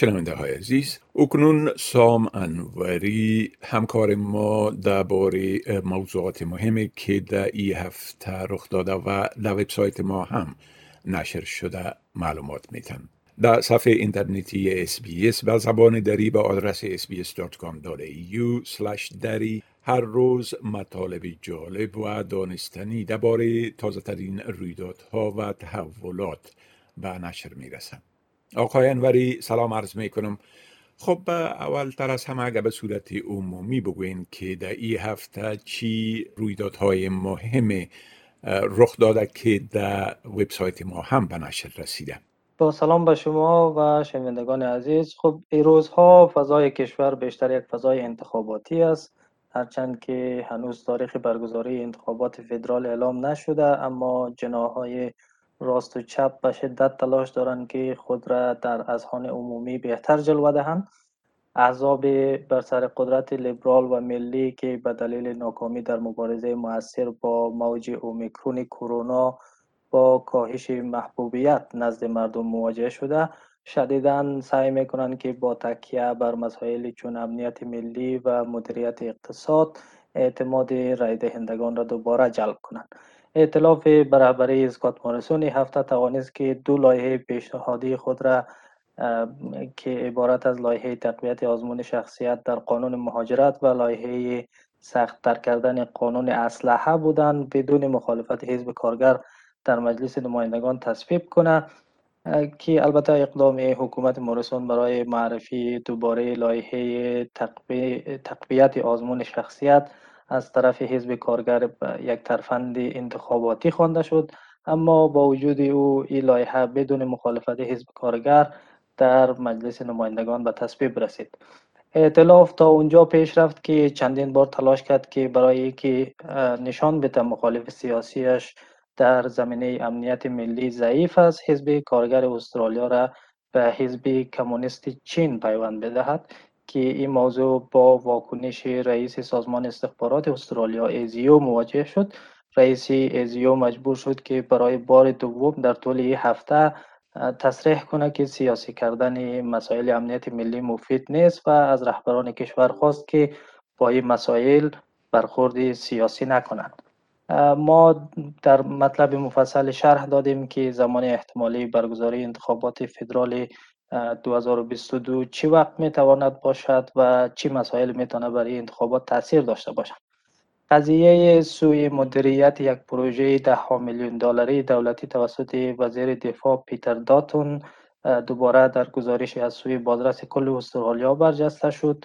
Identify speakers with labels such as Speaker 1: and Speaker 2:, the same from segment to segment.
Speaker 1: شنونده های عزیز اکنون سام انوری همکار ما درباره موضوعات مهمی که در این هفته رخ داده و در وبسایت ما هم نشر شده معلومات میتن در صفحه اینترنتی SBS به زبان دری به آدرس sbs.com.au دری هر روز مطالب جالب و دانستنی درباره تازه ترین رویدادها و تحولات به نشر می‌رسند. آقای انوری سلام عرض می کنم خب اول تر از همه اگر به صورت عمومی بگوین که در این هفته چی رویدادهای مهم رخ داده که در وبسایت ما هم به نشر رسیده.
Speaker 2: با سلام به شما و شنوندگان عزیز. خب این روزها فضای کشور بیشتر یک فضای انتخاباتی است. هرچند که هنوز تاریخ برگزاری انتخابات فدرال اعلام نشده اما جناهای راست و چپ به شدت تلاش دارند که خود را در اذهان عمومی بهتر جلوه دهند. احزاب بر سر قدرت لیبرال و ملی که به دلیل ناکامی در مبارزه موثر با موج اومیکرون کرونا با کاهش محبوبیت نزد مردم مواجه شده شدیدا سعی می‌کنند که با تکیه بر مسائل چون امنیت ملی و مدیریت اقتصاد اعتماد رای دهندگان را دوباره جلب کنند. ائتلاف برابری اسکات مارسون هفته توانست که دو لایحه پیشنهادی خود را که عبارت از لایحه تقویت آزمون شخصیت در قانون مهاجرت و لایحه سختتر کردن قانون اسلحه بودند بدون مخالفت حزب کارگر در مجلس نمایندگان تصویب کنه که البته اقدام حکومت مورسون برای معرفی دوباره لایحه تقویت آزمون شخصیت از طرف حزب کارگر یک ترفند انتخاباتی خوانده شد. اما با وجود او این لایحه بدون مخالفت حزب کارگر در مجلس نمایندگان به تصویب رسید. ائتلاف تا اونجا پیش رفت که چندین بار تلاش کرد که برای که نشان بده مخالف سیاسیش در زمینه امنیت ملی ضعیف است حزب کارگر استرالیا را به حزب کمونیست چین پیوند بدهد. که این موضوع با واکنش رئیس سازمان استخبارات استرالیا ASIO مواجه شد. رئیس ASIO مجبور شد که برای بار دوم در طول این هفته تصریح کنه که سیاسی کردن مسائل امنیت ملی مفید نیست و از رهبران کشور خواست که با این مسائل برخورد سیاسی نکنند. ما در مطلب مفصل شرح دادیم که زمان احتمالی برگزاری انتخابات فدرال 2022 چی وقت می تواند باشد و چی مسائل می تواند برای انتخابات تاثیر داشته باشد. قضیه سوی مدیریت یک پروژه ده میلیون دلاری دولتی توسط وزیر دفاع پیتر داتون دوباره در گزارش از سوی بازرس کل استرالیا برجسته شد.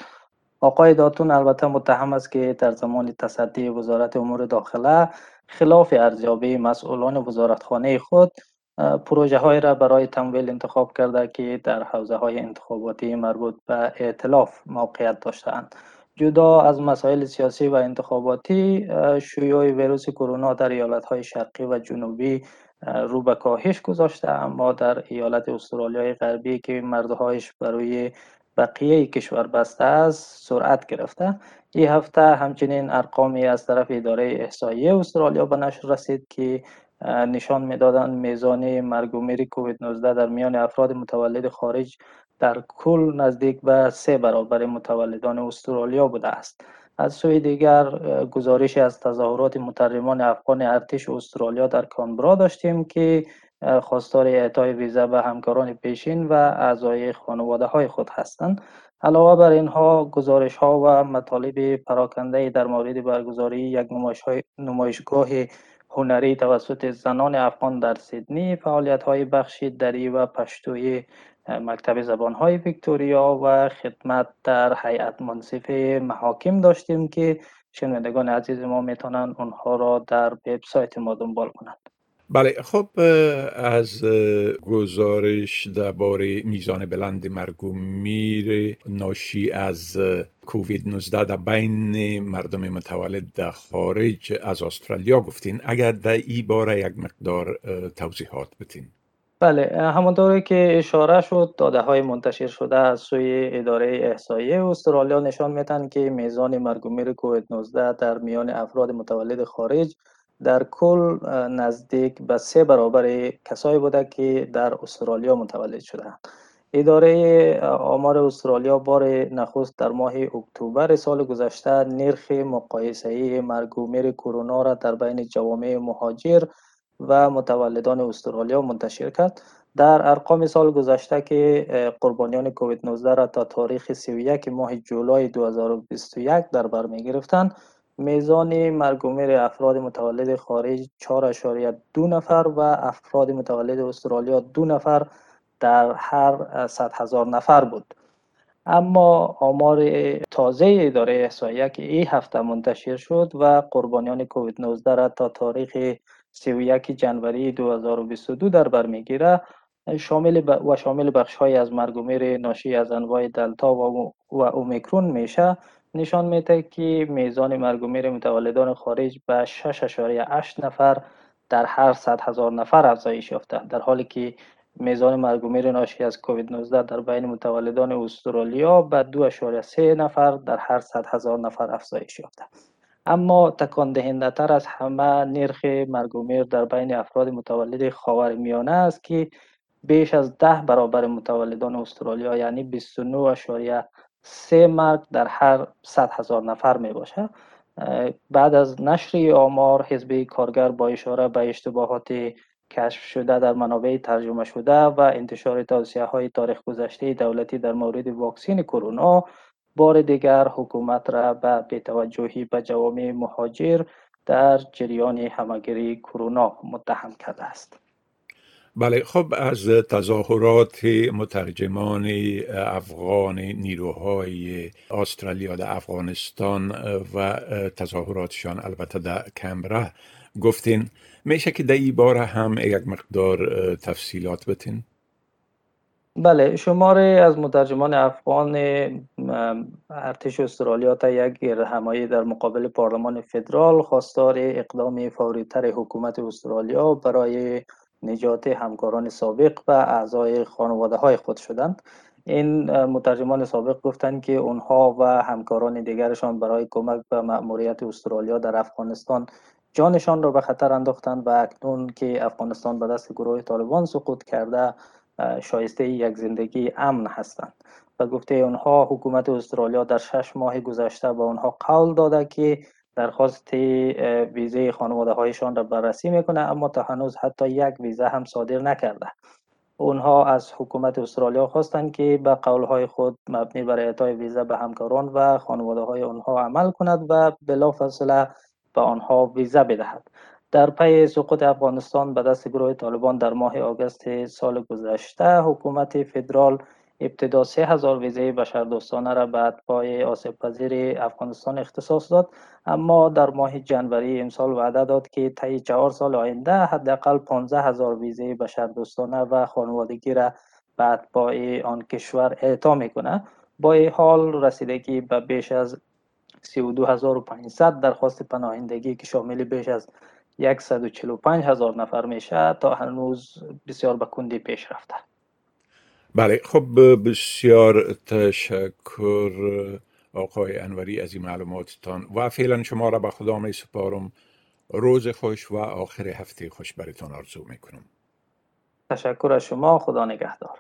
Speaker 2: آقای داتون البته متهم است که در زمان تصدی وزارت امور داخله خلاف ارزیابی مسئولان وزارتخانه خود پروژه های را برای تمویل انتخاب کرده که در حوزه های انتخاباتی مربوط به ائتلاف موقعیت داشتند جدا از مسائل سیاسی و انتخاباتی شیوع ویروس کرونا در ایالت های شرقی و جنوبی رو به کاهش گذاشته اما در ایالت استرالیای غربی که مردهایش برای بقیه کشور بسته است سرعت گرفته. این هفته همچنین ارقامی از طرف اداره احصایه استرالیا به نشر رسید که نشان می‌دادند میزان مرگ و میر کووید 19 در میان افراد متولد خارج در کل نزدیک به سه برابر متولدان استرالیا بوده است. از سوی دیگر گزارشی از تظاهرات مترجمان افغان ارتش استرالیا در کانبرا داشتیم که خواستار اعطای ویزا به همکاران پیشین و اعضای خانواده های خود هستند. علاوه بر اینها گزارش ها و مطالب پراکنده در مورد برگزاری یک نمایشگاه هنری توسط زنان افغان در سیدنی فعالیت های بخشی دری و پشتوی مکتب زبان های ویکتوریا و خدمت در هیئت منصف محاکم داشتیم که شنوندگان عزیز ما می‌تونن اونها را در وبسایت ما دنبال کنند.
Speaker 1: بله خب از گزارش درباره میزان بلند مرگ و میر ناشی از کووید 19 در بین مردم متولد در خارج از استرالیا گفتین. اگر در این باره یک مقدار توضیحات بتین
Speaker 2: بله همانطوری که اشاره شد داده های منتشر شده از سوی اداره احصایه استرالیا نشان میتن که میزان مرگ و میر کووید 19 در میان افراد متولد خارج در کل نزدیک به سه برابر کسایی بوده که در استرالیا متولد شدند اداره آمار استرالیا بار نخست در ماه اکتبر سال گذشته نرخ مقایسه‌ای مرگ و میر کرونا را در بین جوامع مهاجر و متولدان استرالیا منتشر کرد. در ارقام سال گذشته که قربانیان کووید 19 را تا تاریخ 31 ماه جولای 2021 در بر می گرفتند میزان مرگ و میر افراد متولد خارج 4.2 نفر و افراد متولد استرالیا دو نفر در هر 100 هزار نفر بود. اما آمار تازه اداره احصایه که این هفته منتشر شد و قربانیان کووید 19 را تا تاریخ 31 جنوری 2022 در بر می‌گیره شامل و شامل بخش های از مرگ و میر ناشی از انواع دلتا و, و اومیکرون میشه. نشان میده که میزان مرگ و میر متولدان خارج به 6.8 نفر در هر 100 هزار نفر افزایش یافته. در حالی که میزان مرگ و میر ناشی از کووید 19 در بین متولدان استرالیا به 2.3 نفر در هر 100 هزار نفر افزایش یافته. اما تکان دهنده تر از همه نرخ مرگ و میر در بین افراد متولد خاورمیانه است که بیش از ده برابر متولدان استرالیا یعنی 29.3 مرگ در هر 100 هزار نفر می باشه. بعد از نشر آمار حزب کارگر با اشاره به اشتباهات کشف شده در منابع ترجمه شده و انتشار توصیه های تاریخ گذشته دولتی در مورد واکسین کرونا بار دیگر حکومت را به بیتوجهی به جوامع مهاجر در جریان همگیری کرونا متهم کرده است.
Speaker 1: بله خب از تظاهرات مترجمان افغان نیروهای استرالیا در افغانستان و تظاهراتشان البته در کمبره گفتین میشه که در این باره هم یک مقدار تفصیلات بتین؟
Speaker 2: بله شماره از مترجمان افغان ارتش استرالیا تا یک گردهمایی در مقابل پارلمان فدرال خواستار اقدام فوریتر حکومت استرالیا برای نجات همکاران سابق و اعضای خانواده های خود شدند. این مترجمان سابق گفتند که اونها و همکاران دیگرشان برای کمک به مأموریت استرالیا در افغانستان جانشان را به خطر انداختند و اکنون که افغانستان به دست گروه طالبان سقوط کرده شایسته یک زندگی امن هستند. و گفته اونها حکومت استرالیا در شش ماه گذشته به اونها قول داده که درخواست ویزه خانواده هایشان را بررسی می‌کنه اما تا هنوز حتی یک ویزه هم صادر نکرده. اونها از حکومت استرالیا خواستند که به قولهای خود مبنی بر اعطای ویزه به همکاران و خانواده های آنها عمل کند و بلافاصله به آنها ویزه بدهد. در پی سقوط افغانستان به دست گروه طالبان در ماه آگست سال گذشته حکومت فدرال ابتدا هزار ویزه بشردوستانه را به اتباع آسیب پذیر افغانستان اختصاص داد. اما در ماه جنوری امسال وعده داد که طی چهار سال آینده حداقل 15 هزار ویزه بشردوستانه و خانوادگی را به اتباع آن کشور اعطا می‌کنه با این حال رسیدگی به بیش از 32500 درخواست پناهندگی که شامل بیش از 145 هزار نفر میشه تا هنوز بسیار به کندی پیش رفته.
Speaker 1: بله خب بسیار تشکر آقای انوری از این معلوماتتان و فعلا شما را به خدا می سپارم. روز خوش و آخر هفته خوش براتون آرزو می‌کنم
Speaker 2: تشکر از شما خدا نگهدار.